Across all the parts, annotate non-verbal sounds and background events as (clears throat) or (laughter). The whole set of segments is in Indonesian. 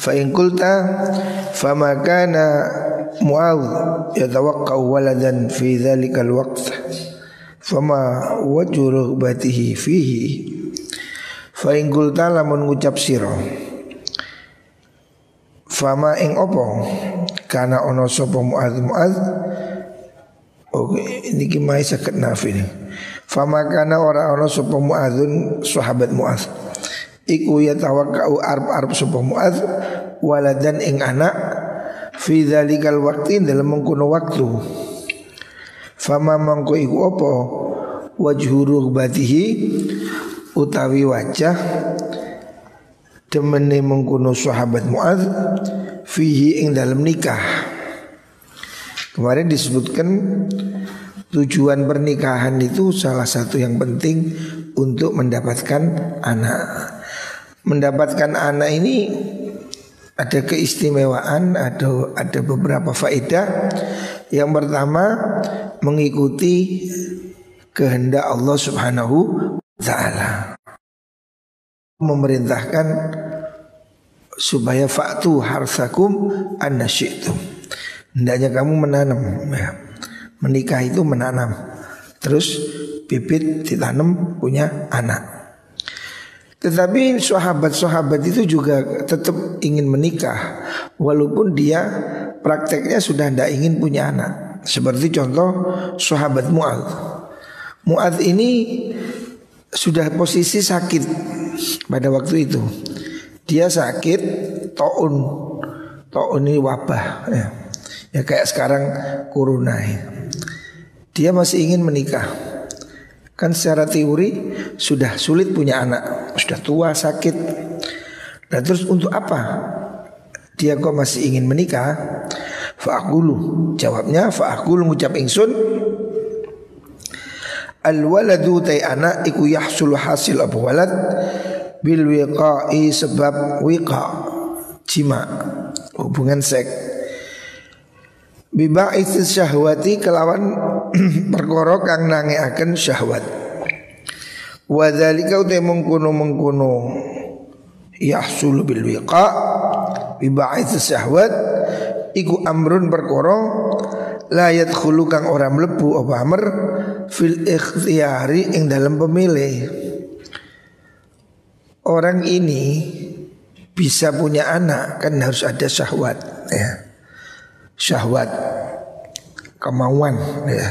fa in qulta fama kana mu'adh yatawaqqa'u waladan fi dhalika al-waqt. Fama wajhu rughbatihi fihi. Fa in qulta lamun ngucap sira. Fama ing opo kana ono sapa mu'adh? Mu'adh? Oke, ini kimai sakit nafi nih. Fama kana ora ono sapa mu'adzun sahabat mu'adz iku ya tawakkau arab-arab sapa muaz waladan ing anak fi dzalikal waqti dalam mengkono waktu. Fama mangko iku apa? Wajhu rughbatihi utawi wajah temene mengkono sahabat muaz fihi ing dalam nikah. Kemarin disebutkan tujuan pernikahan itu salah satu yang penting untuk mendapatkan anak mendapatkan anak ini ada keistimewaan, ada ada beberapa faedah. Yang pertama mengikuti kehendak Allah Subhanahu wa taala. Memerintahkan supaya faktu harsakum anasyitum. Hendaknya kamu menanam ya. Menikah itu menanam. Terus bibit ditanam punya anak. Tetapi sahabat-sahabat itu juga tetap ingin menikah. Walaupun dia prakteknya sudah tidak ingin punya anak. Seperti contoh sahabat Mu'ad Mu'ad ini sudah posisi sakit pada waktu itu. Dia sakit taun. Taun ini wabah ya, ya kayak sekarang corona ya. Dia masih ingin menikah Kan secara teori sudah sulit punya anak, sudah tua sakit. Nah terus untuk apa? Dia kok masih ingin menikah? Fa'akulu Jawabnya fa'akulu ngucap ingsun Al waladu tay anak iku yahsul hasil apa walad bil wiqa'i sebab wiqa jima hubungan seks itu syahwati kelawan (clears throat) perkara kang nangeaken syahwat. Wa dzalika uta mengkono-mengkono yahsul bil wiqa itu syahwat iku amrun perkara la yadkhulu kang ora mlebu apa amr fil ikhtiyari ing dalam pemilih. Orang ini bisa punya anak kan harus ada syahwat ya syahwat kemauan ya.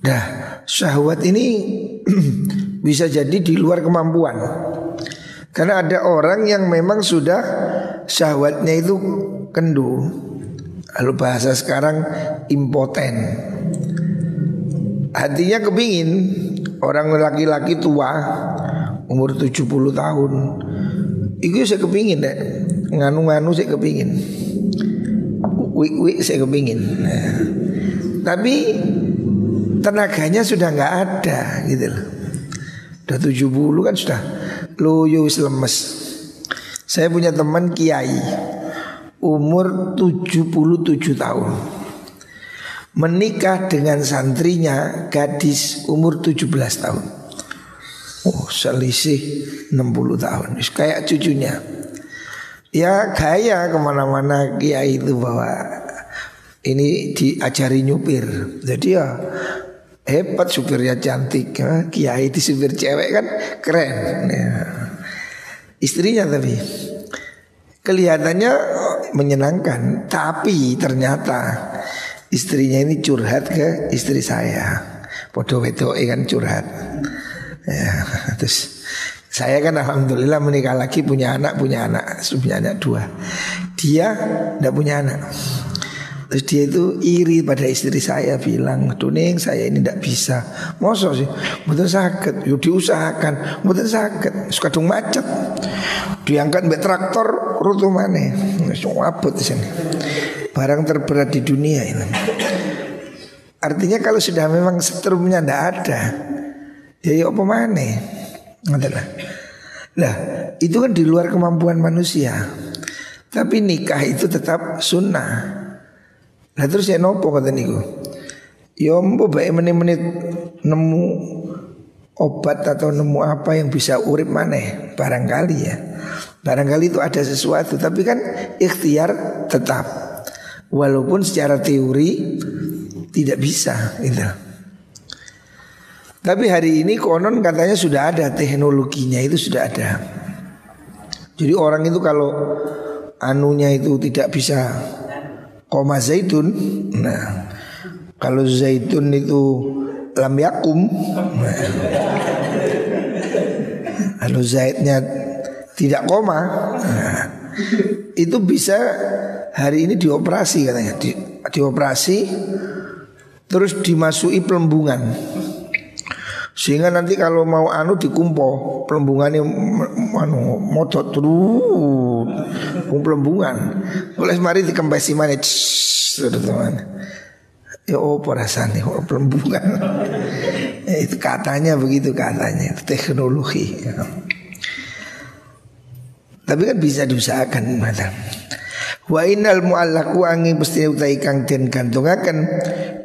Dah syahwat ini (clears throat) bisa jadi di luar kemampuan. Karena ada orang yang memang sudah syahwatnya itu kendu. Lalu bahasa sekarang impoten. Hatinya kepingin orang laki-laki tua umur 70 tahun. Itu saya kepingin deh. Nganu-nganu saya kepingin wik-wik saya kepingin. Nah, Tapi tenaganya sudah nggak ada gitu loh. Udah 70 kan sudah. Loyo lemes. Saya punya teman kiai Umur 77 tahun. Menikah dengan santrinya gadis umur 17 tahun. Oh selisih 60 tahun. Kayak cucunya Ya gaya ke mana-mana kiai itu bahwa ini diajari nyupir. Jadi ya hebat supirnya cantik. Ya. Kiai di supir cewek kan keren. Ya. Istrinya tapi kelihatannya menyenangkan, tapi ternyata istrinya ini curhat ke istri saya. Podo wedo kan curhat. Ya, terus saya kan alhamdulillah menikah lagi punya anak punya anak punya anak dua. Dia tidak punya anak. Terus dia itu iri pada istri saya bilang, Tuning saya ini tidak bisa. Masa sih, betul sakit. Yuk diusahakan, betul sakit. Kadung macet. Diangkat mbak traktor, rutu mana? Wabut di sini. Barang terberat di dunia ini. Artinya kalau sudah memang setrumnya tidak ada, ya ya apa mana? Adalah. Lah, itu kan di luar kemampuan manusia. Tapi nikah itu tetap sunnah. Nah terus ya nopo kata niku. Ya mbok baik menit-menit nemu obat atau nemu apa yang bisa urip maneh barangkali ya. Barangkali itu ada sesuatu tapi kan ikhtiar tetap. Walaupun secara teori tidak bisa gitu. Tapi hari ini konon katanya sudah ada teknologinya itu sudah ada. Jadi orang itu kalau anunya itu tidak bisa koma zaitun, nah kalau zaitun itu lam yakum, nah, kalau zaitnya tidak koma, nah, itu bisa hari ini dioperasi katanya, di, dioperasi terus dimasuki pelembungan. Sehingga nanti kalau mau anu dikumpo pelembungannya anu motot terus pelembungan. Oleh mari dikempesi mana teman. Ya oh rasanya oh, pelembungan. (laughs) itu katanya begitu katanya teknologi. Tapi kan bisa diusahakan madam. Wa innal mu'allaku angin pasti utai kang den gantungaken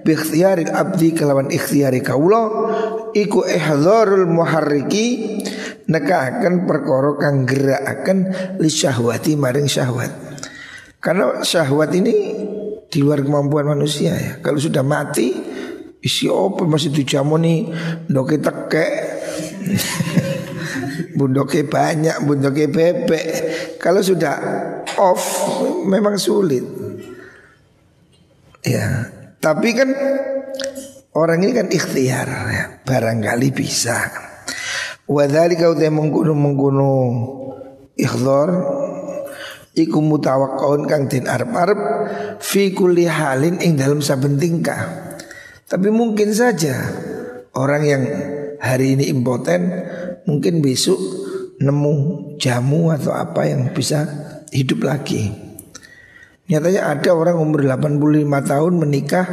bi abdi kelawan ikhtiyari kaula iku ihdharul muharriki nekahaken perkara kang gerakaken li syahwati maring syahwat. Karena syahwat ini di luar kemampuan manusia ya. Kalau sudah mati isi apa masih dijamoni ndoke tekek (laughs) bundoke banyak, bundoke bebek. Kalau sudah off memang sulit. Ya, tapi kan orang ini kan ikhtiar ya, barangkali bisa. Wadali kau teh mengkuno mengkuno ikhlar iku mutawakkon kang den arep-arep fi kulli halin ing dalam saben tingkah. Tapi mungkin saja orang yang hari ini impoten mungkin besok nemu jamu atau apa yang bisa hidup lagi. Nyatanya ada orang umur 85 tahun menikah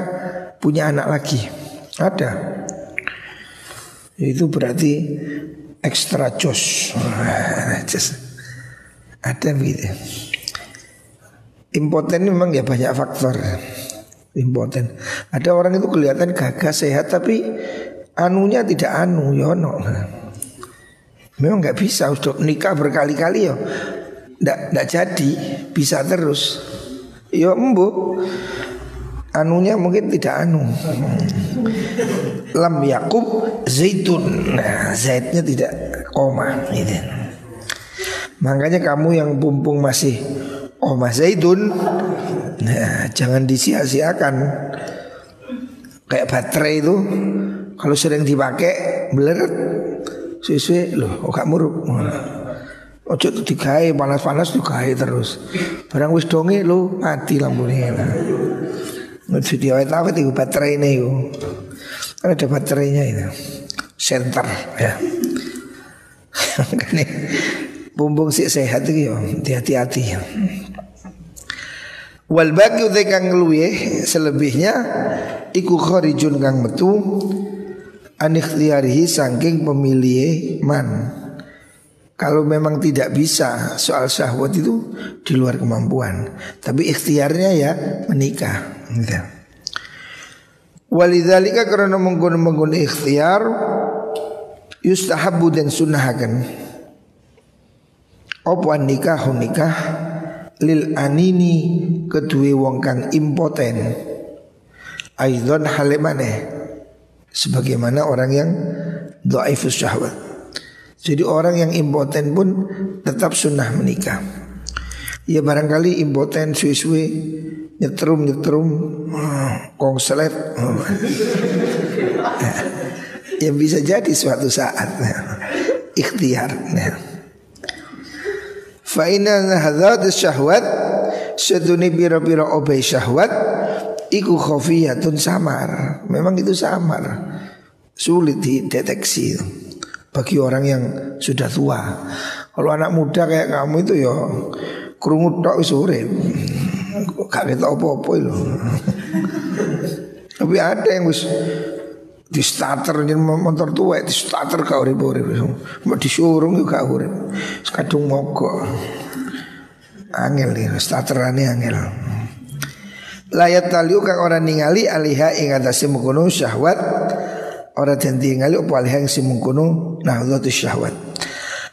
punya anak lagi. Ada. Itu berarti ekstra (laughs) jos. ada begitu. Impoten memang ya banyak faktor. Impoten. Ada orang itu kelihatan gagah sehat tapi anunya tidak anu yono. Memang nggak bisa untuk nikah berkali-kali ya ndak jadi bisa terus yo embu anunya mungkin tidak anu. Lam yakub zaitun. Nah zaitnya tidak koma gitu. makanya kamu yang pumpung masih koma zaitun nah jangan disia-siakan. Kayak baterai itu kalau sering dipakai meleret sesuai loh oh kamu Ojo digawe panas-panas digawe terus. Barang wis donge lo mati lampune. Ngerti diawet-awet itu baterainya itu. Kan ada baterainya itu. Center ya. (laughs) Kan bumbung sih sehat itu ya, hati-hati. Wal bagi utai kang luwe selebihnya iku kharijun kang metu anikhtiyarihi saking pemilih man. Kalau memang tidak bisa soal syahwat itu di luar kemampuan, tapi ikhtiarnya ya menikah. Walidzalika karena menggunakan ikhtiar yustahabu dan sunnahkan. Apa nikah nikah lil anini kedua wong kang impoten. Aidon halimane sebagaimana orang yang dhaifus syahwat. Jadi orang yang impoten pun tetap sunnah menikah. Ya barangkali impoten suwi-suwi nyetrum nyetrum kongselet. (laughs) yang bisa jadi suatu saat ikhtiar. Fa'ina hadat syahwat seduni bira-bira obay syahwat iku khafiyatun samar. Memang itu samar. Sulit dideteksi bagi orang yang sudah tua. Kalau anak muda kayak kamu itu ya Krungu tok wis urip. Gak ketok apa-apa lho. Tapi ada yang wis di starter jadi motor tua di starter kau ribu ribu mau disuruh juga urip kadung mogok. Angel starter aneh angel. Layat taliu kang orang ningali aliha ing atase mengkono syahwat orang den ningali apa si mengkono nahdhatus syahwat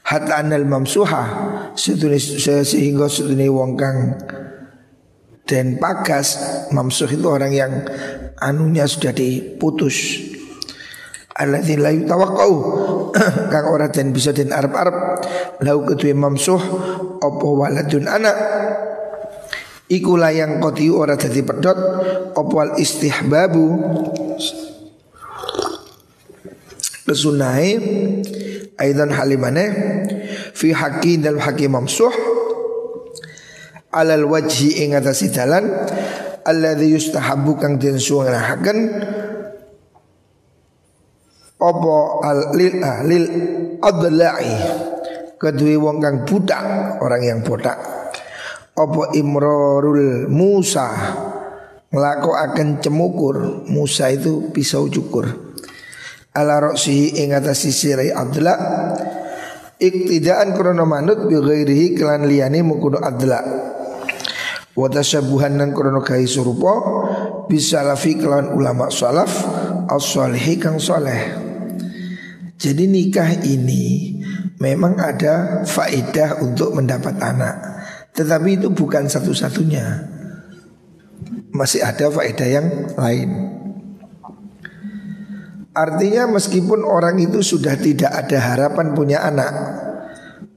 hatta anal mamsuha sehingga setune wong kang dan pagas mamsuh itu orang yang anunya sudah diputus. Alladzi la yutawaqqau (clears throat) kang ora den bisa den arep-arep lau kedue mamsuh apa waladun anak iku layang qati ora dadi pedot apa al istihbabu? Kesunahe aidan halimane fi haqqi dal haqqi mamsuh alal wajhi ing atase dalan alladzi yustahabbu kang den suwanahaken opo al lil ah, lil adla'i kedua wong kang budak orang yang botak opo imrorul Musa ngelako akan cemukur Musa itu pisau cukur ala roksihi ing atas sisirai adla iktidaan krono manut bi ghairihi kelan liyane mukuno adla wa tasyabuhan nan krono kai surupa bisalafi kelan ulama salaf as-salihi kang saleh jadi nikah ini memang ada faedah untuk mendapat anak. Tetapi itu bukan satu-satunya. Masih ada faedah yang lain. Artinya meskipun orang itu sudah tidak ada harapan punya anak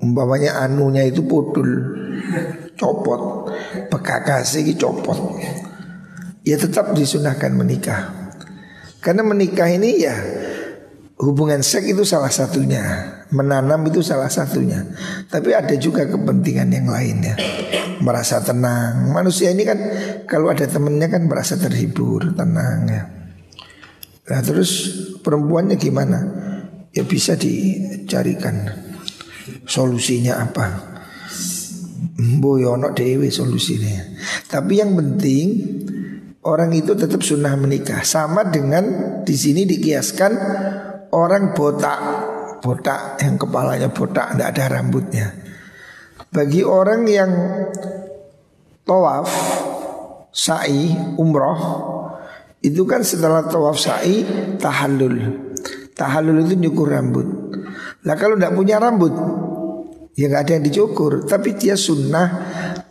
Umpamanya anunya itu pudul Copot Bekakasi copot. Ya tetap disunahkan menikah. Karena menikah ini ya Hubungan seks itu salah satunya Menanam itu salah satunya. Tapi ada juga kepentingan yang lainnya. Merasa tenang. Manusia ini kan Kalau ada temennya kan merasa terhibur Tenang ya Nah terus perempuannya gimana? Ya bisa dicarikan Solusinya apa. Boyono dewi solusinya Tapi yang penting Orang itu tetap sunnah menikah. Sama dengan di sini dikiaskan orang botak, botak yang kepalanya botak, tidak ada rambutnya. Bagi orang yang tawaf, sa'i, umroh, itu kan setelah tawaf sa'i tahallul. Tahallul itu nyukur rambut. Lah kalau tidak punya rambut, ya nggak ada yang dicukur. Tapi dia sunnah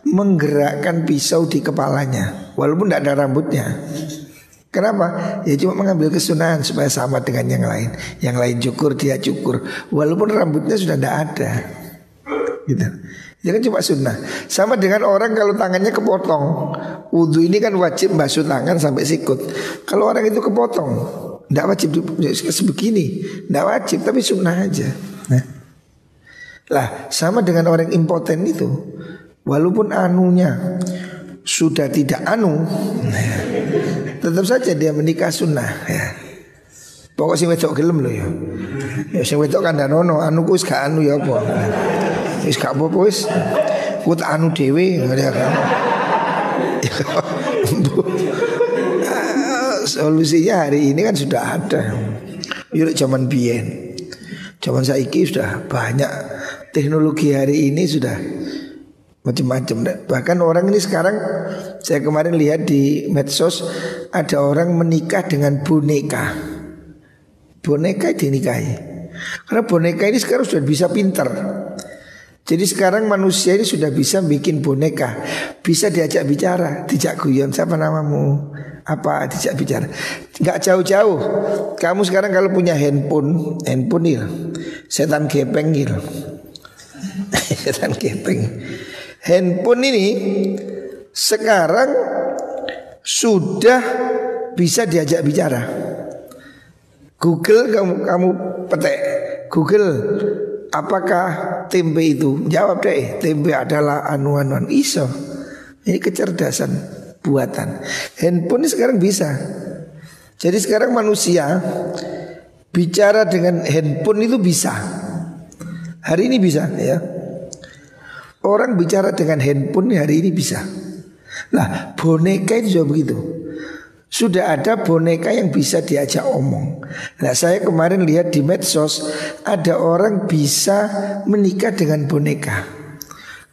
menggerakkan pisau di kepalanya, walaupun tidak ada rambutnya. Kenapa? Ya cuma mengambil kesunahan supaya sama dengan yang lain. Yang lain cukur dia cukur, walaupun rambutnya sudah tidak ada. Gitu. Itu kan cuma sunnah. Sama dengan orang kalau tangannya kepotong. Wudhu ini kan wajib basuh tangan sampai sikut. Kalau orang itu kepotong, tidak wajib sebegini, tidak wajib tapi sunnah aja. Nah. Lah sama dengan orang impoten itu, walaupun anunya sudah tidak anu. Tetap saja dia menikah sunnah ya. Pokok sing wedok gelem lho ya. Ya sing wedok kan danono, anu ku wis gak anu ya apa. Wis gak apa-apa wis. Ku tak anu dhewe ya kan. (laughs) Solusinya hari ini kan sudah ada. Yuk zaman biyen. Zaman saiki sudah banyak teknologi hari ini sudah macam-macam. Bahkan orang ini sekarang saya kemarin lihat di medsos ada orang menikah dengan boneka. Boneka dinikahi. Karena boneka ini sekarang sudah bisa pinter. Jadi sekarang manusia ini sudah bisa bikin boneka, bisa diajak bicara, dijak guyon siapa namamu, apa? Dijak bicara, nggak jauh-jauh. Kamu sekarang kalau punya handphone, handphone nih, setan gepeng gitu, (laughs) setan gepeng. Handphone ini sekarang sudah bisa diajak bicara. Google kamu kamu petek Google apakah tempe itu? Jawab deh, tempe adalah anu-anuan iso. Ini kecerdasan buatan. Handphone sekarang bisa. Jadi sekarang manusia bicara dengan handphone itu bisa. Hari ini bisa ya. Orang bicara dengan handphone hari ini bisa. Nah boneka itu juga begitu. Sudah ada boneka yang bisa diajak omong. Nah saya kemarin lihat di medsos ada orang bisa menikah dengan boneka.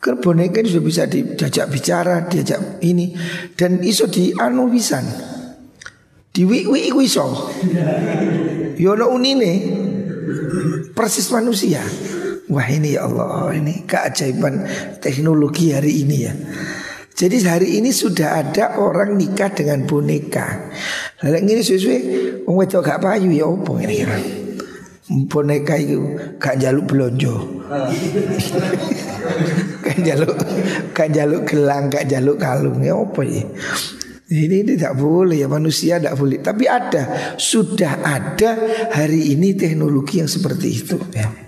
Karena boneka ini sudah bisa diajak bicara, diajak ini dan iso di anu wisan. Di wi wi iso. Yono unine persis manusia. Wah ini ya Allah ini keajaiban teknologi hari ini ya. Jadi hari ini sudah ada orang nikah dengan boneka. Lalu ini sesuai, wong wedok gak payu ya opo ini kan. Boneka itu gak jaluk belonjo. (laughs) gak jaluk gak jaluk gelang, gak jaluk kalung ya opo ya. Ini tidak boleh ya manusia tidak boleh. Tapi ada, sudah ada hari ini teknologi yang seperti itu ya.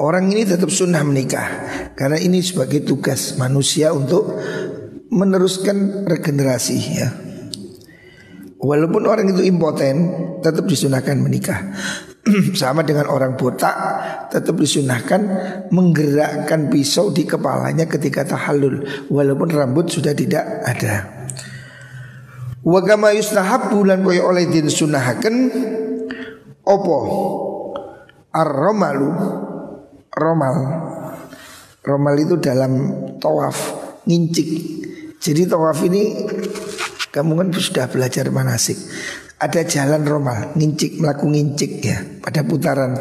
Orang ini tetap sunnah menikah karena ini sebagai tugas manusia untuk meneruskan regenerasi ya. Walaupun orang itu impoten, tetap disunahkan menikah. (clears throat) Sama dengan orang botak, tetap disunahkan menggerakkan pisau di kepalanya ketika tahallul, walaupun rambut sudah tidak ada. Wagama yustahab bulan boy oleh din sunahaken opo Ar-romalu Romal. Romal itu dalam tawaf Ngincik. Jadi tawaf ini Kamu kan sudah belajar manasik. Ada jalan romal Ngincik, melaku ngincik ya Pada putaran.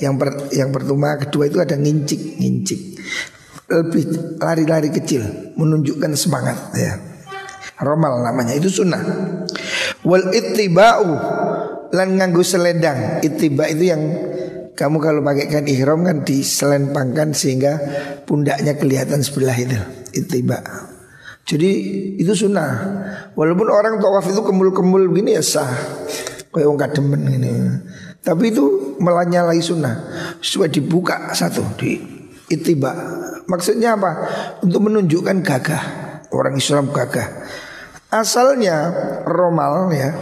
Yang per, yang pertama, kedua itu ada ngincik Ngincik. Lebih lari-lari kecil Menunjukkan semangat ya. Romal namanya itu sunnah. Wal ittiba'u Lan nganggu selendang. Ittiba itu yang kamu kalau pakaikan ihram kan diselempangkan sehingga pundaknya kelihatan sebelah itu. Itiba. Jadi itu sunnah. Walaupun orang tawaf itu kemul-kemul begini ya sah. Kayak orang kademen ini. Tapi itu melanyalai sunnah. Sudah dibuka satu di itiba. Maksudnya apa? Untuk menunjukkan gagah. Orang Islam gagah. Asalnya romal ya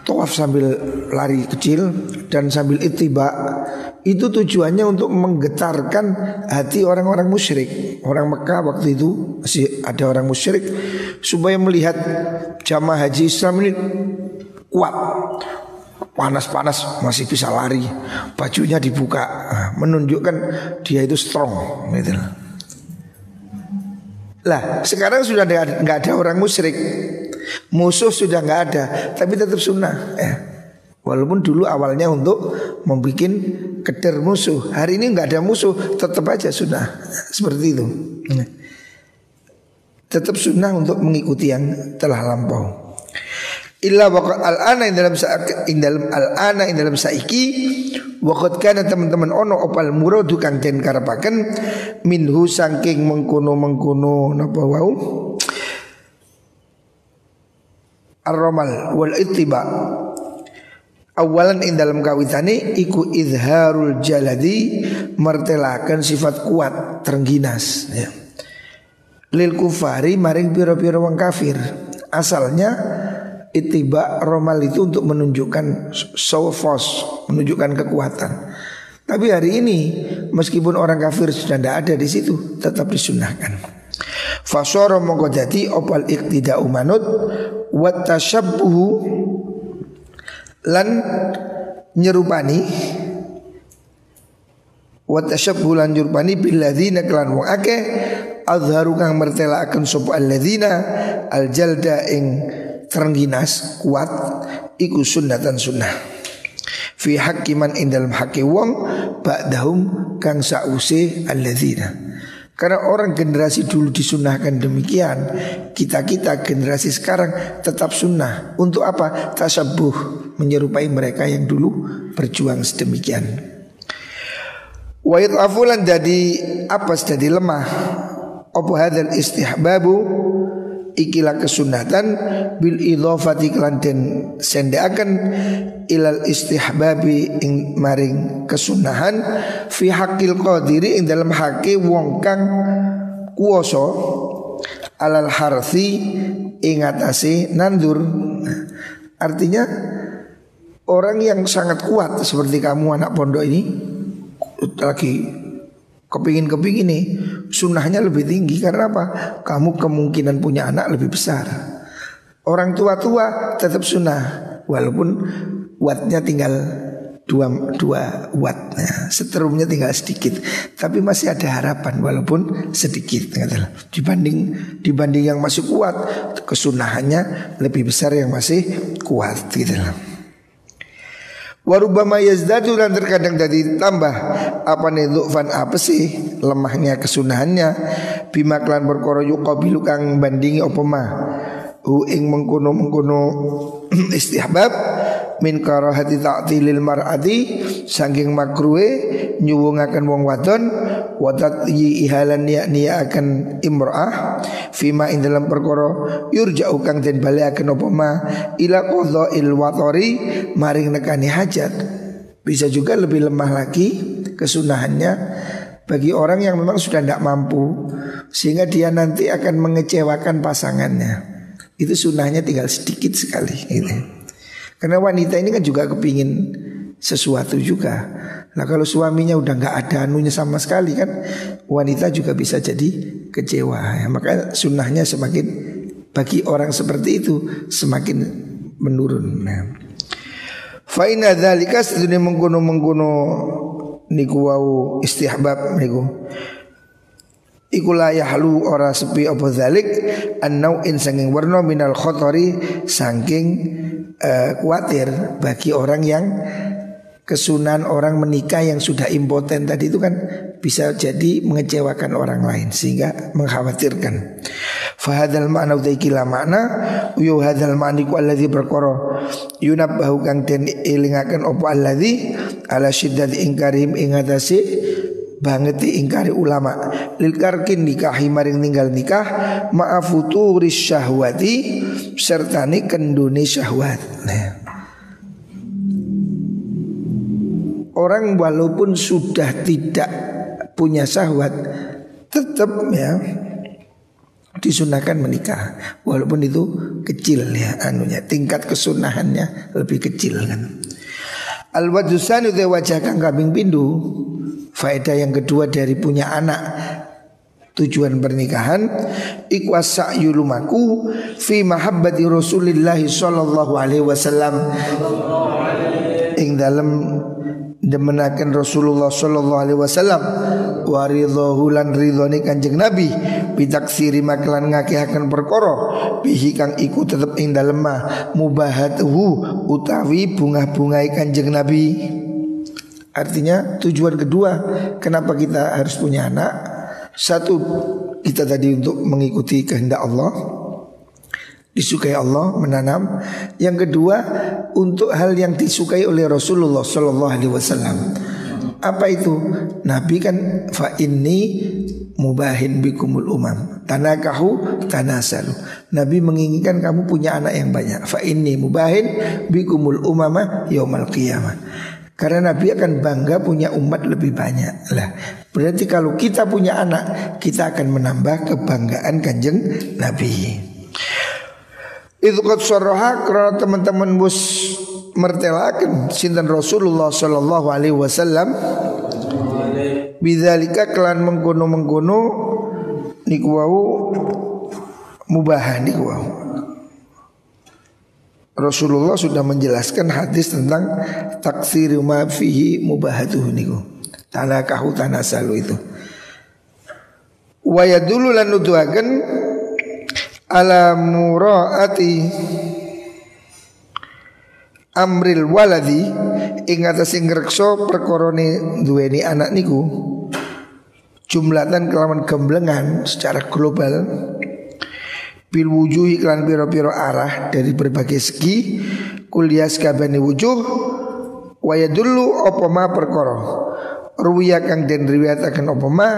Tawaf sambil lari kecil dan sambil itiba itu tujuannya untuk menggetarkan hati orang-orang musyrik. Orang Mekah waktu itu masih ada orang musyrik supaya melihat jamaah haji Islam ini kuat. Panas-panas masih bisa lari, bajunya dibuka, menunjukkan dia itu strong gitu. Lah sekarang sudah nggak ada orang musyrik Musuh sudah nggak ada, tapi tetap sunnah. Ya. Walaupun dulu awalnya untuk membuat keder musuh. Hari ini nggak ada musuh, tetap aja sunnah. (laughs) Seperti itu. Ya. Tetap sunnah untuk mengikuti yang telah lampau. Illa waqat al-ana dalam ing dalam al-ana ing dalam saiki waqat kana teman-teman ono opal muradu kang den karepaken minhu saking mengkono-mengkono napa wau ar-ramal wal ittiba. Awalan ing dalam kawitane iku izharul jaladi mertelakan sifat kuat terengginas ya. lil kufari maring piro-piro wong kafir. Asalnya ittiba romal itu untuk menunjukkan sofos menunjukkan kekuatan. Tapi hari ini meskipun orang kafir sudah tidak ada di situ tetap disunahkan Fasoro mongko dadi opal iktidau manut wa tasyabbuhu lan nyerupani. Wa tasyabbuhu lan nyerupani billadzina kelan wong akeh. Azharu kang mertelakaken sapa alladzina? Aljalda ing terengginas kuat iku sunnatan sunnah. Fi hakiman ing dalam haki wong ba'dahum kang sause alladzina karena orang generasi dulu disunahkan demikian Kita-kita generasi sekarang tetap sunnah. Untuk apa? Tasabuh Menyerupai mereka yang dulu berjuang sedemikian. Wa'id afulan jadi apa jadi lemah. Apa hadal istihbabu ikilah kesunatan bil idhafati kelan den sendeaken ilal istihbabi ing maring kesunahan fi hakil qadiri ing dalam hake wong kang kuoso alal harfi ing atase nandur. Artinya orang yang sangat kuat seperti kamu anak pondok ini lagi kepingin-kepingin nih sunnahnya lebih tinggi karena apa? Kamu kemungkinan punya anak lebih besar. Orang tua-tua tetap sunnah walaupun wattnya tinggal dua dua watt, ya, seterumnya tinggal sedikit, tapi masih ada harapan walaupun sedikit. Dibanding dibanding yang masih kuat, kesunahannya lebih besar yang masih kuat gitu lah. Warubama yazdadu dan terkadang jadi tambah. Apa nih du'fan apa sih lemahnya kesunahannya? Bima klan perkara yuqabilu kang bandingi apa mah hu ing mengkono mengkono (clears throat) istihbab min karahati ta'tilil mar'ati saking makruhe nyuwungaken wong wadon wadat yi ihalan niya akan imra'ah fima ing dalam perkara yurja'u kang den balekaken apa ma ila qadha'il watori maring nekani hajat bisa juga lebih lemah lagi kesunahannya bagi orang yang memang sudah tidak mampu sehingga dia nanti akan mengecewakan pasangannya itu sunnahnya tinggal sedikit sekali gitu. Karena wanita ini kan juga kepingin sesuatu juga. Nah kalau suaminya udah nggak ada anunya sama sekali kan wanita juga bisa jadi kecewa. Ya, maka sunnahnya semakin bagi orang seperti itu semakin menurun. Nah. Faina dzalika sedune mengkono mengkono niku wau istihbab niku. Iku la yahlu ora sepi apa dzalik annau in sanging warna minal khotori saking uh, khawatir bagi orang yang kesunan orang menikah yang sudah impoten tadi itu kan bisa jadi mengecewakan orang lain sehingga mengkhawatirkan. Fahadal makna utaikila makna uyu hadal ku alladhi berkoro yunabbahu kang den ilingaken opo alladhi ala syiddati ingkarim ingatasi banget diingkari ulama. Lil karkin nikahi maring ninggal nikah ma'afuturis syahwati serta ni kenduni syahwat. Nah. orang walaupun sudah tidak punya syahwat tetap ya disunahkan menikah. Walaupun itu kecil ya anunya tingkat kesunahannya lebih kecil kan. Al wajusan wajah kang kambing pindu Faedah yang kedua dari punya anak Tujuan pernikahan Ikwas sa'yulumaku Fi mahabbati Rasulullah Sallallahu alaihi wasallam. Ing dalam Demenakan Rasulullah Sallallahu alaihi wasallam Waridhahu lan ridhoni kanjeng Nabi Bitaksiri maklan ngakihakan perkoro Bihi kang iku tetep ing dalem Mubahatuhu utawi bunga-bungai kanjeng Nabi Artinya tujuan kedua kenapa kita harus punya anak? Satu kita tadi untuk mengikuti kehendak Allah Disukai Allah menanam. Yang kedua untuk hal yang disukai oleh Rasulullah Sallallahu Alaihi Wasallam. Apa itu? Nabi kan fa ini mubahin bikumul umam. Tanakahu tanasalu. Nabi menginginkan kamu punya anak yang banyak. Fa ini mubahin bikumul umama yaumal qiyamah karena Nabi akan bangga punya umat lebih banyak lah. Berarti kalau kita punya anak, kita akan menambah kebanggaan kanjeng Nabi. Itu kot soroha karena teman-teman bus mertelakan sinten Rasulullah Shallallahu Alaihi Wasallam. Bidzalika kelan mengkono mengkono niku wau mubah. Rasulullah sudah menjelaskan hadis tentang taksir ma fihi mubahatuh niku. Tanakahu tanasalu itu. Wa yadulu lan nuduhaken ala muraati amril waladi ing atas ing ngrekso perkorone duweni anak niku jumlatan kelaman gemblengan secara global bil wujuh iklan piro-piro arah dari berbagai segi kuliah kabani wujuh waya dulu opoma perkoro ruwiya kang den riwayataken apa ma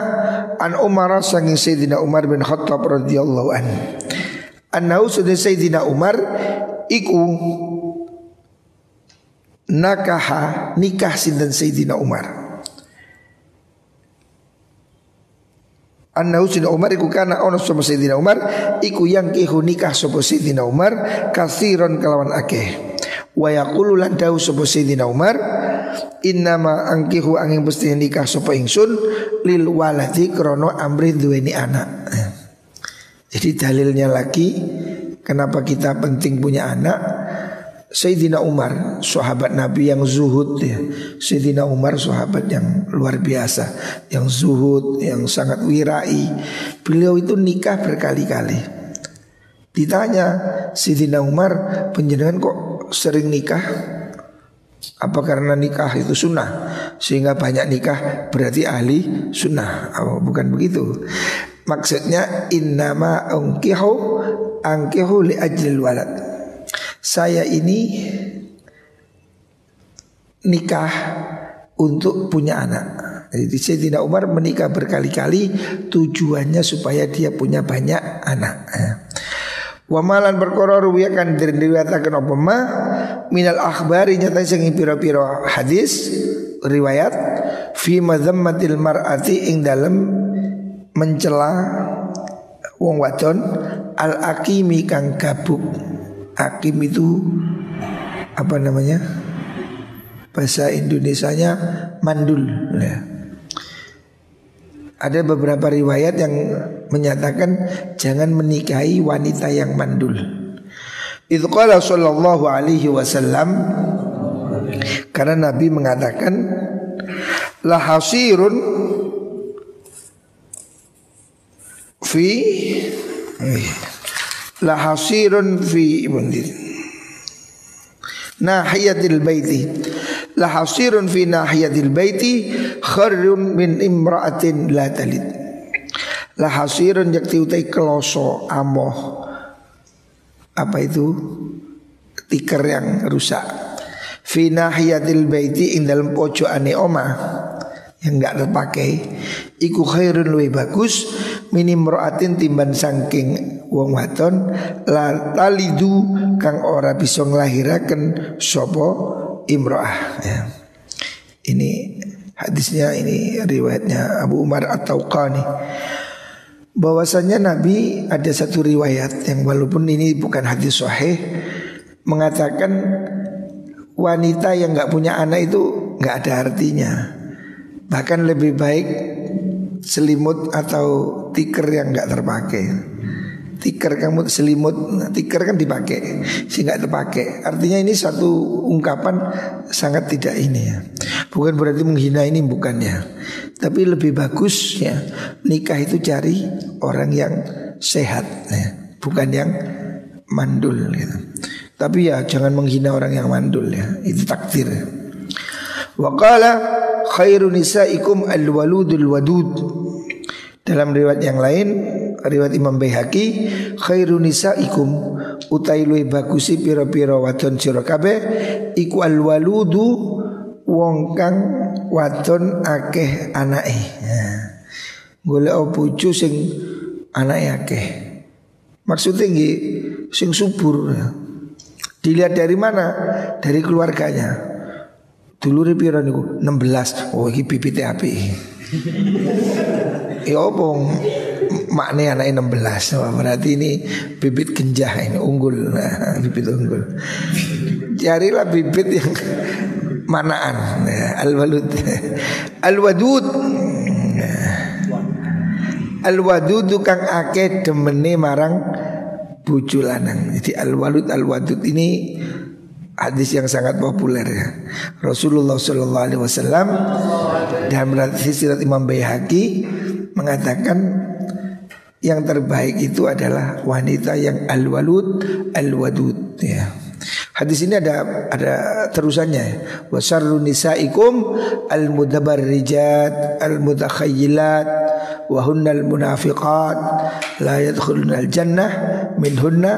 an Umar sanging Sayyidina Umar bin Khattab radhiyallahu an. Annahu sudah Sayyidina Umar iku nakaha nikah sinten Sayyidina Umar Annahu Sayyidina Umar iku kana ono sapa Sayyidina Umar iku yang kihu nikah sapa Sayyidina Umar kasiron kelawan akeh. Wa yaqulu lan dawu sapa Sayyidina Umar innama angkihu angin pasti nikah sapa ingsun lil waladi krono amri duweni anak. Jadi dalilnya lagi kenapa kita penting punya anak Sayyidina Umar, sahabat Nabi yang zuhud ya. Sayyidina Umar sahabat yang luar biasa, yang zuhud, yang sangat wirai. Beliau itu nikah berkali-kali. Ditanya Sayyidina Umar, penjenengan kok sering nikah? Apa karena nikah itu sunnah Sehingga banyak nikah berarti ahli sunnah oh, Bukan begitu Maksudnya innama angkihu angkihu li ajlil walad saya ini nikah untuk punya anak. Jadi Sayyidina Umar menikah berkali-kali tujuannya supaya dia punya banyak anak. Wa malan perkara ruwiyakan diriwayataken apa ma minal akhbari nyata sing pira-pira hadis riwayat fi madzammatil mar'ati ing dalem mencela wong wadon al akimi kang gabuk Hakim itu apa namanya? Bahasa Indonesianya mandul ya. Ada beberapa riwayat yang menyatakan jangan menikahi wanita yang mandul. Itu qala sallallahu alaihi wasallam karena Nabi mengatakan la hasirun fi la hasirun fi nahiyatil baiti. La hasirun fi nahiyatil baiti kharrun min imra'atin la talid. La hasirun yakti utai kloso amoh. Apa itu? Tikar yang rusak. Fi nahiyatil baiti ing dalam pojokane omah yang enggak terpakai iku khairun lebih bagus minim roatin timban sangking wong wadon la talidu kang ora bisa nglahiraken sapa imroah ya. Ini hadisnya ini riwayatnya Abu Umar atau Qani bahwasanya Nabi ada satu riwayat yang walaupun ini bukan hadis sahih mengatakan wanita yang nggak punya anak itu nggak ada artinya bahkan lebih baik selimut atau tikar yang nggak terpakai. Tikar kamu selimut, tikar kan dipakai, sehingga terpakai. Artinya ini satu ungkapan sangat tidak ini ya. Bukan berarti menghina ini bukannya. Tapi lebih bagus ya nikah itu cari orang yang sehat ya, bukan yang mandul gitu. Tapi ya jangan menghina orang yang mandul ya, itu takdir. Waqala khairu nisaikum al-waludul wadud. Dalam riwayat yang lain, riwayat Imam Baihaqi, khairu nisaikum utai luwih bagusi pira-pira wadon sira kabeh iku al-waludu wong kang wadon akeh anake. Golek bojo sing anake akeh. Maksudnya nggih sing subur. Dilihat dari mana? Dari keluarganya. Dulu piro niku? 16. Oh iki bibit api. Ya apa? Makne anak 16 oh, Berarti ini bibit genjah ini unggul. Nah, (laughs) Bibit unggul. Carilah bibit yang manaan. Ya, Al-walud. Al-wadud. Al-wadud kang akeh demene marang bucu lanang. Jadi al-walud al-wadud ini hadis yang sangat populer ya. Rasulullah Shallallahu Alaihi Wasallam dalam hadis Imam Baihaqi mengatakan yang terbaik itu rijat wanita yang al-walud al-wadud ya. Hadis ini ada ada terusannya. Wasarru nisaikum al-mudabarrijat al-mudakhayyilat wa hunnal munafiqat la yadkhuluna al-jannah minhunna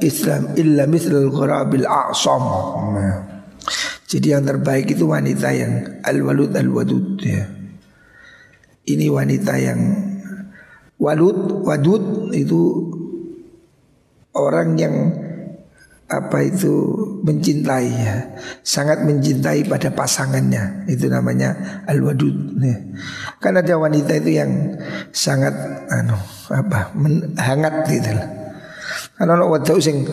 islam illa mithlul ghurabil a'sam. Nah. Jadi yang terbaik itu wanita yang al-walud al-wadud ya. Ini wanita yang walud wadud itu orang yang apa itu mencintai sangat mencintai pada pasangannya itu namanya al wadud ya. kan ada wanita itu yang sangat anu apa men, hangat gitu kan ono wadau sing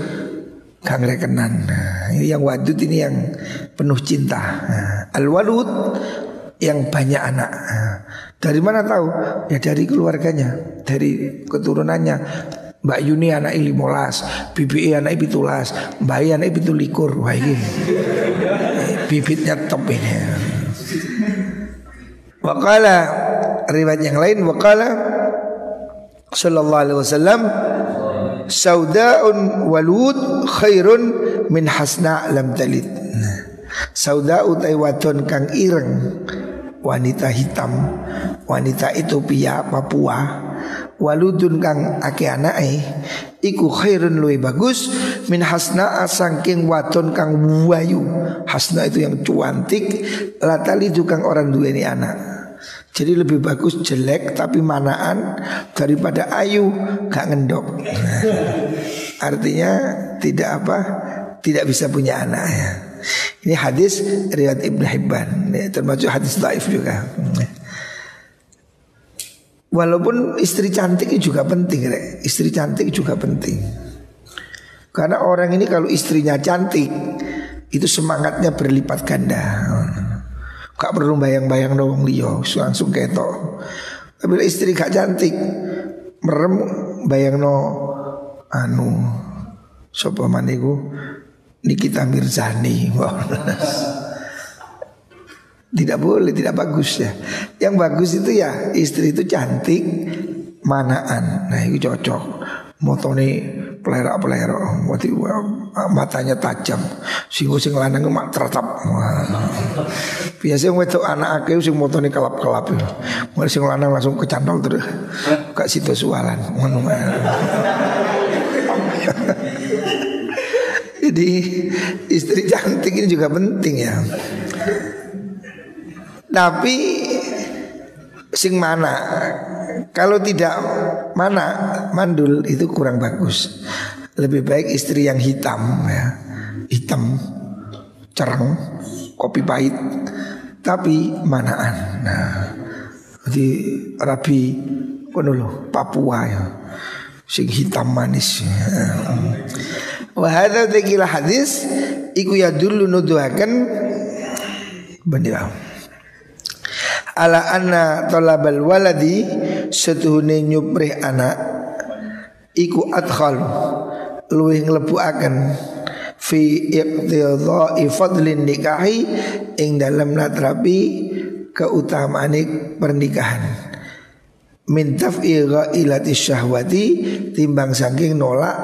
Kang rekenan. Nah, yang wadud ini yang penuh cinta. Nah, al walud yang banyak anak. Nah, dari mana tahu? Ya dari keluarganya, dari keturunannya. Mbak Yuni anak limolas, Bibi anak pitulas, Mbak I anak pitu likur. Wah ini bibitnya top ini. Wakala riwayat yang lain wakala sallallahu alaihi wasallam saudaun walud khairun min hasna lam talid. Sauda utai wadon kang ireng wanita hitam wanita itu pia Papua waludun kang ake anake iku khairun luwe bagus min hasna asangking wadon kang wayu hasna itu yang cuantik latali kang orang duweni anak jadi lebih bagus jelek tapi manaan daripada ayu gak ngendok. (laughs) artinya tidak apa? Tidak bisa punya anak ya. Ini hadis riwayat Ibnu Hibban, termasuk hadis daif juga. Walaupun istri cantik juga penting, re. istri cantik juga penting. Karena orang ini kalau istrinya cantik, itu semangatnya berlipat ganda. Gak perlu bayang-bayang dong liyo langsung ketok. Tapi istri gak cantik merem bayang no anu sopo maniku Nikita Mirzani. tidak boleh, tidak bagus ya. Yang bagus itu ya istri itu cantik, manaan. Nah itu cocok. Motone pelerak-pelerak, matanya tajam. Singgo sing lanang mak tertap. Biasa wedok anak akeh sing motone kelap-kelap. Mulai sing lanang langsung kecantol terus. Kak situ sualan. Jadi istri (laughs) cantik ini juga penting ya. Tapi sing mana kalau tidak mana mandul itu kurang bagus. Lebih baik istri yang hitam ya. Hitam, cereng, kopi pahit, tapi manaan. Nah, di Rabi kono Papua ya. Sing hitam manis. Ya. Wa hadza hadis iku ya dulu nuduhaken benar. Ala anna talabal waladi setuhune nyuprih anak iku adkhal luwih nglebuaken fi iqtidha'i fadlin nikahi ing dalam natrapi keutamaan pernikahan min taf'iga ilati syahwati timbang saking nolak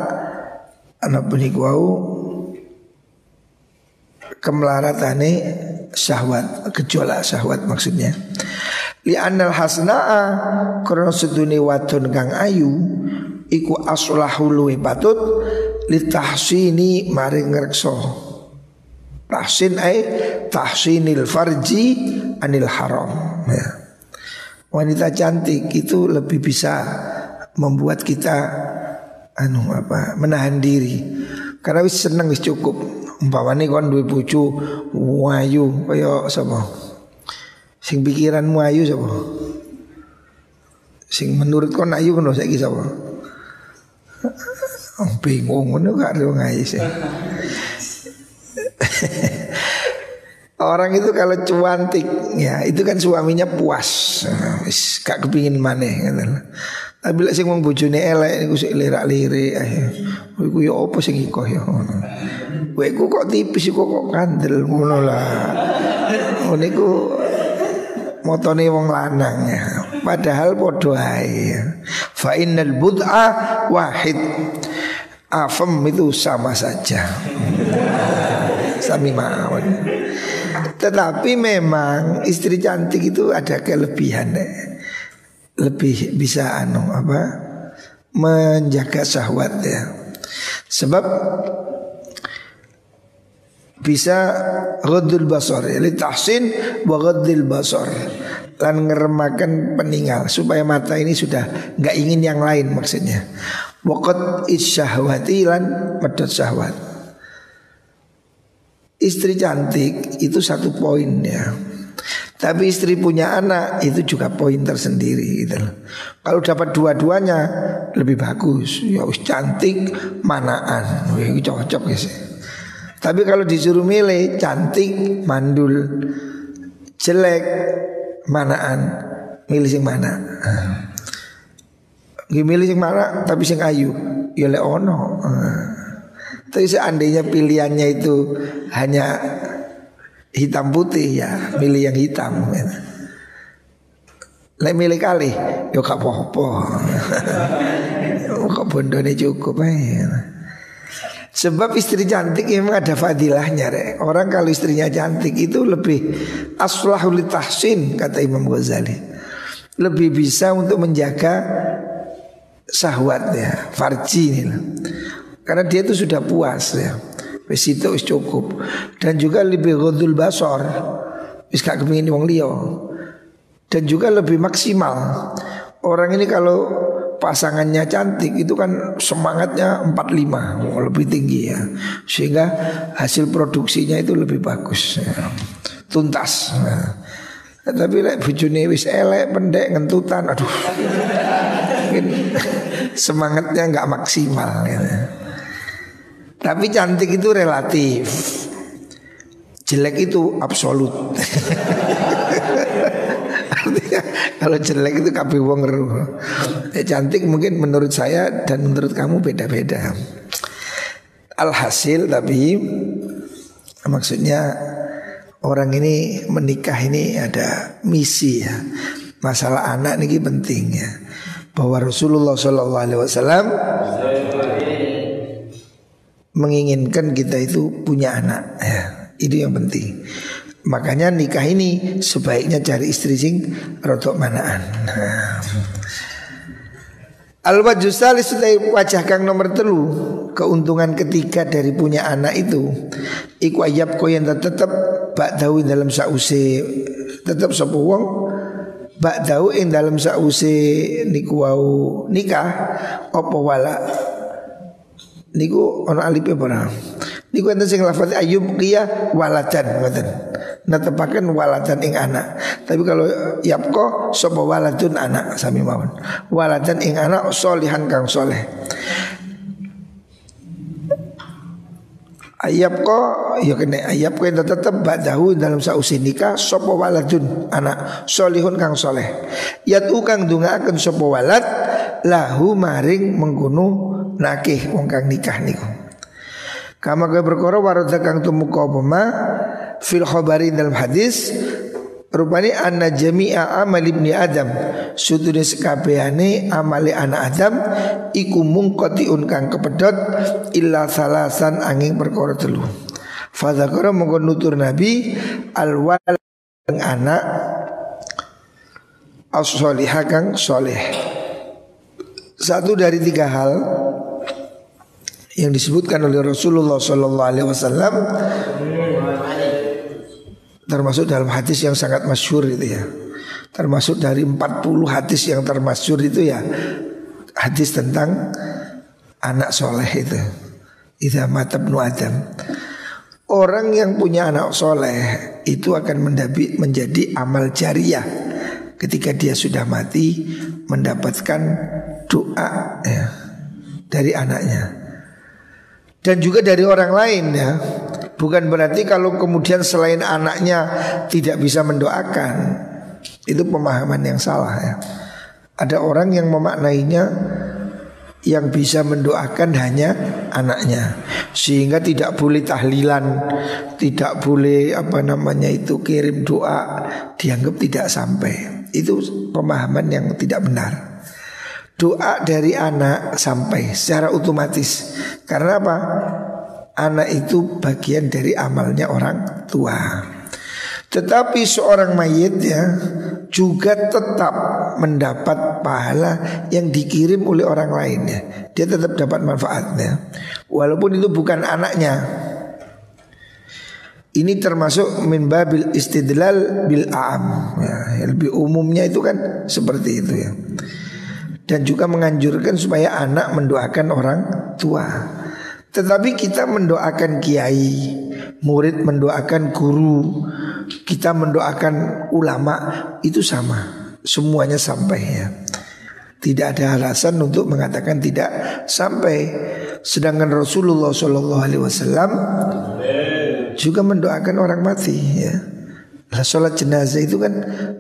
anak peniku wau kemelaratane syahwat gejolak syahwat maksudnya li anal hasna'a karena sedune wadon kang ayu iku aslahu luwe patut li tahsini maring ngrekso tahsin ai tahsinil farji anil haram ya. wanita cantik itu lebih bisa membuat kita anu apa menahan diri karena wis seneng wis cukup umpamane kon duwe bojo wayu kaya sapa sing pikiranmu ayu sapa sing menurut kon ayu kono saiki sapa (laughs) Oh, bingung ngono gak ada ngaji sih. (laughs) Orang itu kalau cuantik ya itu kan suaminya puas. Wis gak kepingin maneh ngono. Tapi lek sing wong bojone elek niku sik lirak-lirik ae. Iku ya apa sing iko ya ngono. Kowe ku kok tipis kok kok kandel ngono lah. Ngono iku motone wong lanang ya. Padahal padha ae. Fa innal bud'a wahid. Afem itu sama saja. Sami mawon. Tetapi memang istri cantik itu ada kelebihan deh. Lebih bisa anu apa? Menjaga syahwat ya. Sebab bisa ghadul basar ya tahsin wa ghadul basar lan ngeremakan peninggal supaya mata ini sudah nggak ingin yang lain maksudnya Waqat isyahwati lan medot syahwat Istri cantik itu satu poin ya Tapi istri punya anak itu juga poin tersendiri gitu loh. Kalau dapat dua-duanya lebih bagus. Ya us cantik manaan. Wih, cocok ya sih. Tapi kalau disuruh milih cantik mandul jelek manaan milih sing mana? Gak milih sing mana tapi sing ayu ya le ono. Tapi seandainya pilihannya itu hanya hitam putih ya milih yang hitam gitu. Lek milih kali yo gak apa-apa. Kok bondone cukup aja. Sebab istri cantik memang ada fadilahnya re. Orang kalau istrinya cantik itu lebih aslahul tahsin kata Imam Ghazali. Lebih bisa untuk menjaga sahwatnya, farji ini Karena dia itu sudah puas ya. Wis itu cukup. Dan juga lebih ghadul basor. Wis gak kepingin wong liya. Dan juga lebih maksimal. Orang ini kalau pasangannya cantik itu kan semangatnya 45 lebih tinggi ya sehingga hasil produksinya itu lebih bagus tuntas nah. tapi lek bujune wis elek pendek ngentutan aduh (laughs) semangatnya nggak maksimal ya. Tapi cantik itu relatif jelek itu absolut (laughs) kalau jelek itu kabeh wong. Eh, cantik mungkin menurut saya dan menurut kamu beda-beda. Alhasil tapi maksudnya orang ini menikah ini ada misi ya. Masalah anak ini penting ya. Bahwa Rasulullah Shallallahu Alaihi Wasallam menginginkan kita itu punya anak ya. Itu yang penting. Makanya nikah ini sebaiknya cari istri sing rotok manaan. Nah. Al wajusali wajah kang nomor telu keuntungan ketiga dari punya anak itu iku ayab yang tetap bak dawu dalam sause tetap sapa wong bak dalam sause niku wau nikah apa wala niku ana alipe ora niku enten sing lafaz ayub kia waladan ngoten netepaken waladan ing anak. Tapi kalau yapko sapa waladun anak sami mawon. Waladan ing anak solihan kang soleh. Ayap ko ya kena ayap ko yang tetap badahu dalam sausi nikah sopo waladun anak solihun kang soleh. Yatu kang dunga akan sopo walad lahu maring menggunu nakih wong kang nikah niku. Kama kaya berkoro warada kang apa fil khabari dalam hadis rupanya anna jami'a amal ibni adam. Sudune sekabehane amali anak adam iku mungqatiun kang kepedot illa salasan angin perkara telu. Fadzakara mongko nutur nabi al anak as kang soleh satu dari tiga hal yang disebutkan oleh Rasulullah Sallallahu Alaihi Wasallam Termasuk dalam hadis yang sangat masyur itu ya. Termasuk dari 40 hadis yang termasyur itu ya Hadis tentang anak soleh itu. Idza matabnu Adam. Orang yang punya anak soleh Itu akan menjadi amal jariah Ketika dia sudah mati Mendapatkan doa ya, Dari anaknya Dan juga dari orang lain ya Bukan berarti kalau kemudian selain anaknya tidak bisa mendoakan. Itu pemahaman yang salah ya. Ada orang yang memaknainya yang bisa mendoakan hanya anaknya sehingga tidak boleh tahlilan tidak boleh apa namanya itu kirim doa dianggap tidak sampai itu pemahaman yang tidak benar doa dari anak sampai secara otomatis karena apa anak itu bagian dari amalnya orang tua. Tetapi seorang mayit ya juga tetap mendapat pahala yang dikirim oleh orang lain ya. Dia tetap dapat manfaatnya. Walaupun itu bukan anaknya. Ini termasuk min babil istidlal bil am ya, lebih umumnya itu kan seperti itu ya. Dan juga menganjurkan supaya anak mendoakan orang tua. Tetapi kita mendoakan kiai, murid mendoakan guru, kita mendoakan ulama itu sama. Semuanya sampai ya. Tidak ada alasan untuk mengatakan tidak sampai. Sedangkan Rasulullah Shallallahu juga mendoakan orang mati ya. Nah, sholat jenazah itu kan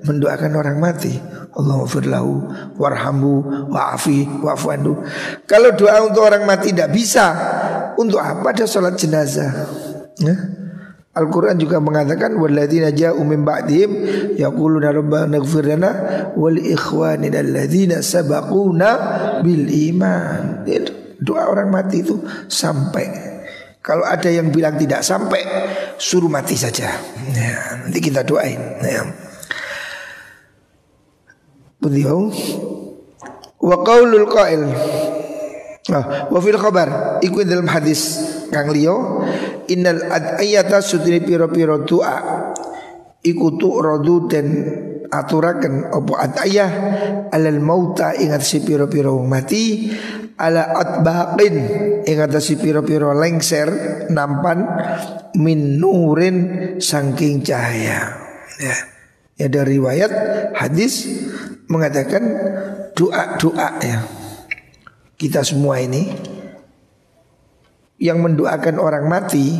mendoakan orang mati. Allah firlahu warhamu wa'afi wa'fu Kalau doa untuk orang mati tidak bisa, untuk apa ada sholat jenazah? Ya? Al-Quran juga mengatakan Walladzina ja'u min ba'dihim Yaquluna rabbana ighfir lana Wal alladzina sabaquna bil iman Doa orang mati itu sampai Kalau ada yang bilang tidak sampai Suruh mati saja. Ya, Nanti kita doain. Ya. Beliau Wa qaulul qail. Wa fil khabar. Ikut dalam hadis Kang Leo Innal ad'ayata sudri piro-piro doa Iku rodu dan aturakan opo ad'ayah Alal mauta ingat si piro-piro mati Ala atbaqin ingat si piro-piro lengser Nampan Min nurin sangking cahaya Ya Ya dari riwayat hadis mengatakan doa-doa ya. Kita semua ini yang mendoakan orang mati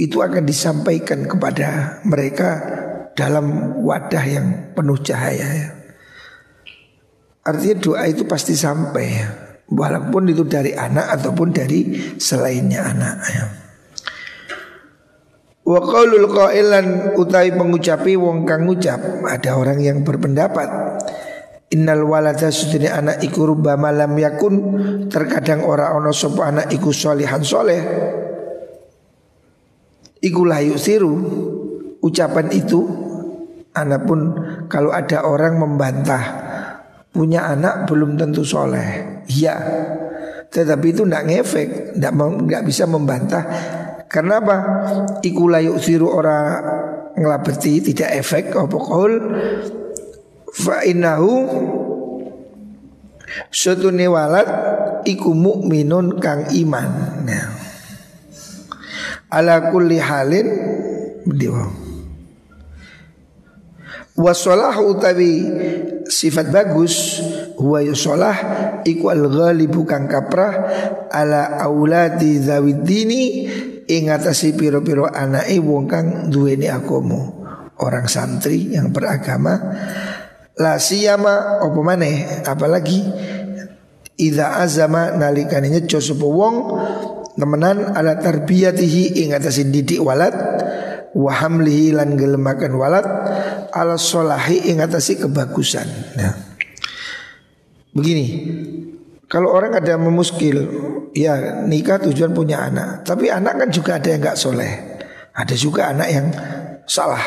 itu akan disampaikan kepada mereka dalam wadah yang penuh cahaya ya. Artinya doa itu pasti sampai ya. Walaupun itu dari anak ataupun dari selainnya anak ya. Wa qaulul qailan utai pengucapi wong kang ngucap ada orang yang berpendapat Innal walada sudine anak iku rubbama lam yakun terkadang ora ono sapa anak iku solihan soleh iku layu siru ucapan itu anak pun kalau ada orang membantah punya anak belum tentu soleh iya tetapi itu tidak ngefek tidak nggak bisa membantah karena apa iku layu siru orang ngelabeti tidak efek kaul fa innahu Sutune walad iku mukminun kang iman. Nah. Ala kulli halin beliau. Wasolah utawi sifat bagus huwa yusolah iku al ghalibu kang kaprah ala auladi zawidini ing atasi piro-piro anake wong kang duweni agama orang santri yang beragama La siyama apa maneh? Apalagi Iza azama nalikane nyeco sapa wong temenan ala tarbiyatihi ing atasin didik walad wa hamlihi lan gelemakan walad ala solahi ing atasi kebagusan. Nah. Begini, kalau orang ada memuskil, ya nikah tujuan punya anak, tapi anak kan juga ada yang nggak soleh, ada juga anak yang salah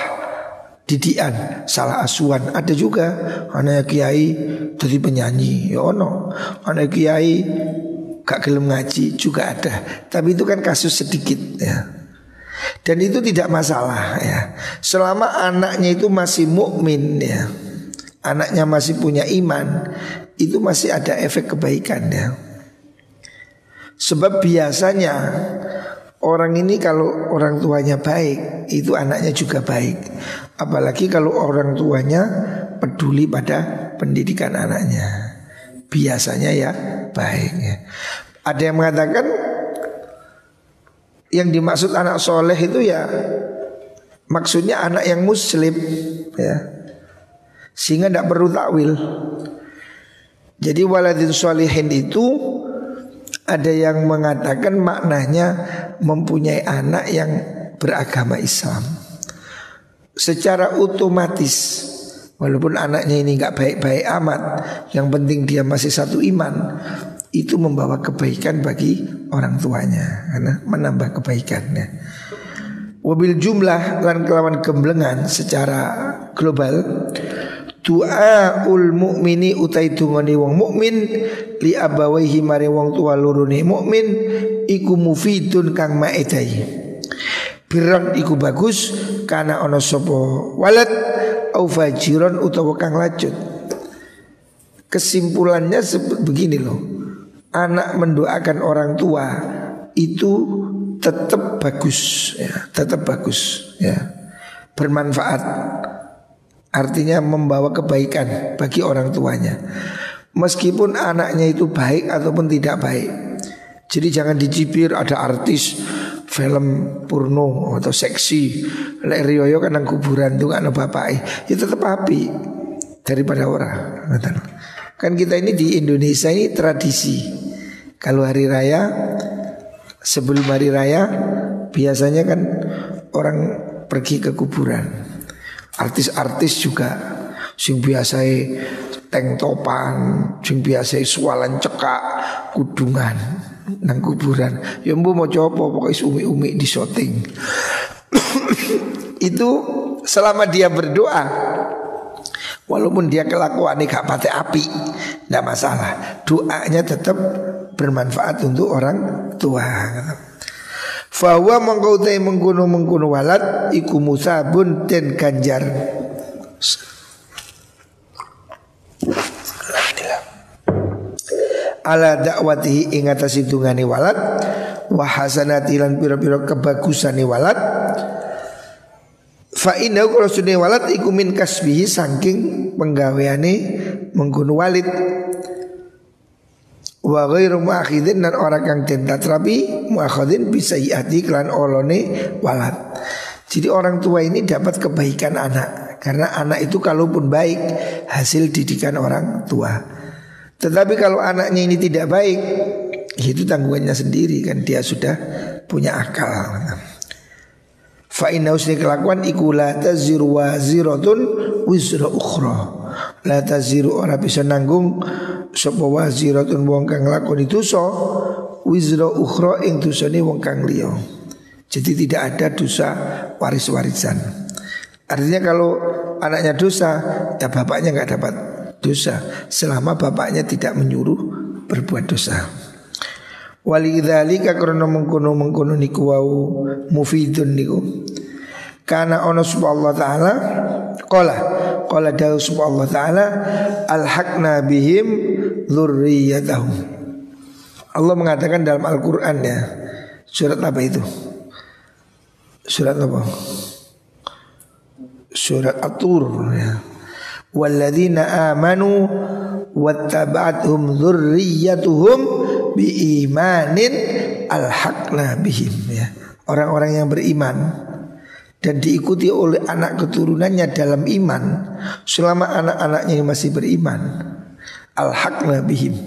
didian, salah asuhan. Ada juga anak kiai jadi penyanyi, ya ono. Anak kiai gak gelem ngaji juga ada. Tapi itu kan kasus sedikit ya. Dan itu tidak masalah ya. Selama anaknya itu masih mukmin ya. Anaknya masih punya iman, itu masih ada efek kebaikan ya. Sebab biasanya Orang ini kalau orang tuanya baik, itu anaknya juga baik. Apalagi kalau orang tuanya peduli pada pendidikan anaknya. Biasanya ya baik. Ya. Ada yang mengatakan yang dimaksud anak soleh itu ya maksudnya anak yang muslim ya. Sehingga tidak perlu takwil. Jadi waladin solehin itu ada yang mengatakan maknanya mempunyai anak yang beragama Islam. Secara otomatis walaupun anaknya ini nggak baik-baik amat, yang penting dia masih satu iman, itu membawa kebaikan bagi orang tuanya karena menambah kebaikannya. Wabil jumlah lan kelawan gemblengan secara global Tu'aul mukmini utai tungoni wong mukmin li abawaihi mare wong tua lurune mukmin iku mufidun kang maedai. Biran iku bagus karena ono sopo walad au fajiron utawa kang lacut. Kesimpulannya begini loh. Anak mendoakan orang tua itu tetap bagus ya, tetap bagus ya. Bermanfaat. Artinya membawa kebaikan bagi orang tuanya. Meskipun anaknya itu baik ataupun tidak baik. Jadi jangan dicibir ada artis film porno atau seksi. Lek Rioyo kan nang kuburan tuh kan bapak ya tetap api daripada orang. Kan kita ini di Indonesia ini tradisi. Kalau hari raya sebelum hari raya biasanya kan orang pergi ke kuburan. Artis-artis juga sing biasa teng topan, sing biasa sualan cekak, kudungan nang kuburan. Ya mbu mau coba pokoknya umi-umi di shooting. (coughs) Itu selama dia berdoa Walaupun dia kelakuan ini gak pakai api Tidak masalah Doanya tetap bermanfaat untuk orang tua. Fawa mengkautai mengkuno mengkuno walat Iku musabun dan ganjar. Ala dakwatihi ingatasi dungani walat Wahasanati lan pira-pira kebagusani walat Fa inna kalau sudah walat iku min kasbihi saking penggaweane mengkuno walid wa ghairu muakhidin dan orang kang den tatrapi muakhidin bisa iati kelan olone walad. Jadi orang tua ini dapat kebaikan anak karena anak itu kalaupun baik hasil didikan orang tua. Tetapi kalau anaknya ini tidak baik, itu tanggungannya sendiri kan dia sudah punya akal. Fa inna kelakuan iku la taziru waziratun wizra ukhra. La taziru ora bisa nanggung sapa waziratun wong kang lakoni dosa wizra ukhra ing dosane wong kang liya. Jadi tidak ada dosa waris-warisan. Artinya kalau anaknya dosa, ya bapaknya nggak dapat dosa selama bapaknya tidak menyuruh berbuat dosa. Walidzalika karena mengkono mengkono niku wau mufidun niku. Karena ono Allah taala qala qala dawu Allah taala alhaqna bihim dzurriyyatahum. Allah mengatakan dalam Al-Qur'an ya. Surat apa itu? Surat apa? Surat At-Tur ya. Walladzina amanu wattaba'athum biimanin alhaqna bihim ya. Orang-orang yang beriman dan diikuti oleh anak keturunannya dalam iman selama anak-anaknya masih beriman alhaqna bihim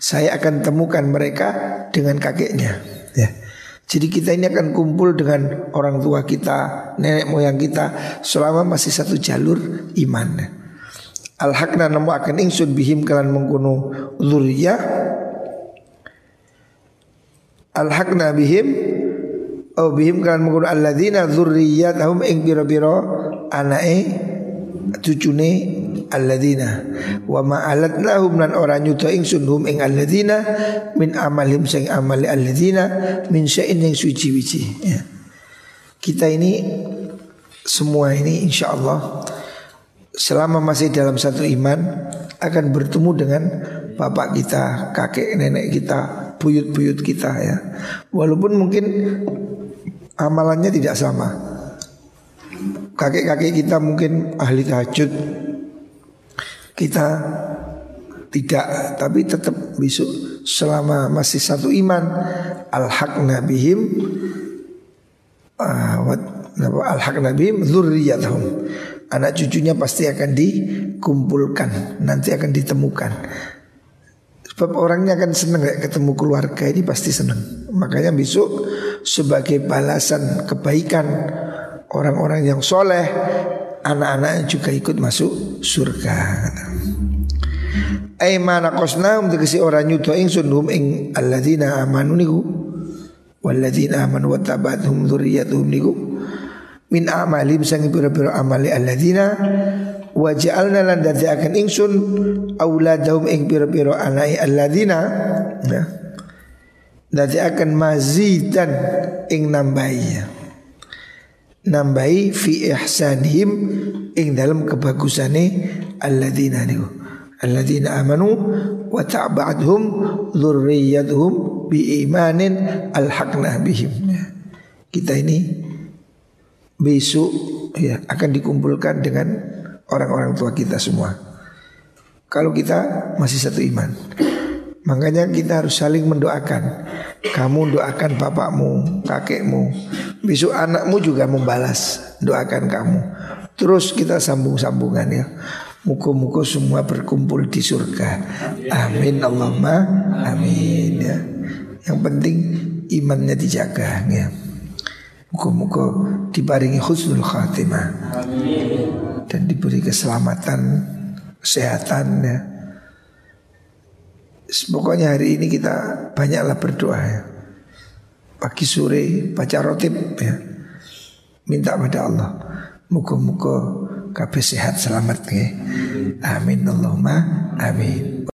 saya akan temukan mereka dengan kakeknya ya. Jadi kita ini akan kumpul dengan orang tua kita, nenek moyang kita selama masih satu jalur iman. Al-hakna namu akan ingsun bihim kalan mengkuno zuriyah Al-hakna bihim Oh bihim kan mengkuno alladzina dzurriyyatahum ing biro-biro anake cucune alladzina wa ma alatnahum lan ora nyuda ingsun hum ing alladzina min amalim sing amali alladzina min syai'in yang suci-wici ya. Kita ini semua ini insya Allah selama masih dalam satu iman akan bertemu dengan bapak kita, kakek nenek kita, buyut-buyut kita ya. Walaupun mungkin amalannya tidak sama. Kakek-kakek kita mungkin ahli tahajud, kita tidak, tapi tetap besok selama masih satu iman al-haq nabihim uh, al-haq nabihim zurriyatahum. Anak cucunya pasti akan dikumpulkan, nanti akan ditemukan. Sebab orangnya akan senang ketemu keluarga ini pasti senang. Makanya besok sebagai balasan kebaikan orang-orang yang soleh, anak-anaknya juga ikut masuk surga. Aimana kosna untuk si orang nyuto ing sunhum ing alladzina amanu niku walladzina amanu wa tabathum dzurriyyatuhum niku min amalim sang pira-pira amali alladzina wa ja'alna lan dadi akan ingsun auladahum ing pira-pira anai alladzina ya Dadi akan mazidan ing nambahi Nambahi fi ihsanihim ing dalam kebagusane alladzina niku alladzina amanu wa ta'ba'adhum dzurriyyatuhum bi imanin alhaqna bihim. Kita ini besok ya akan dikumpulkan dengan orang-orang tua kita semua. Kalau kita masih satu iman. Makanya kita harus saling mendoakan. Kamu doakan bapakmu, kakekmu. Besok anakmu juga membalas doakan kamu. Terus kita sambung-sambungan ya. Muka-muka semua berkumpul di surga. Amin Allahumma amin ya. Yang penting imannya dijaga ya. Muka-muka dibaringi husnul khatimah. Dan diberi keselamatan, kesehatan ya. Pokoknya hari ini kita banyaklah berdoa ya. Pagi sore baca rotib ya. Minta pada Allah. Muka-muka kabeh sehat selamat ya. Amin Allahumma amin.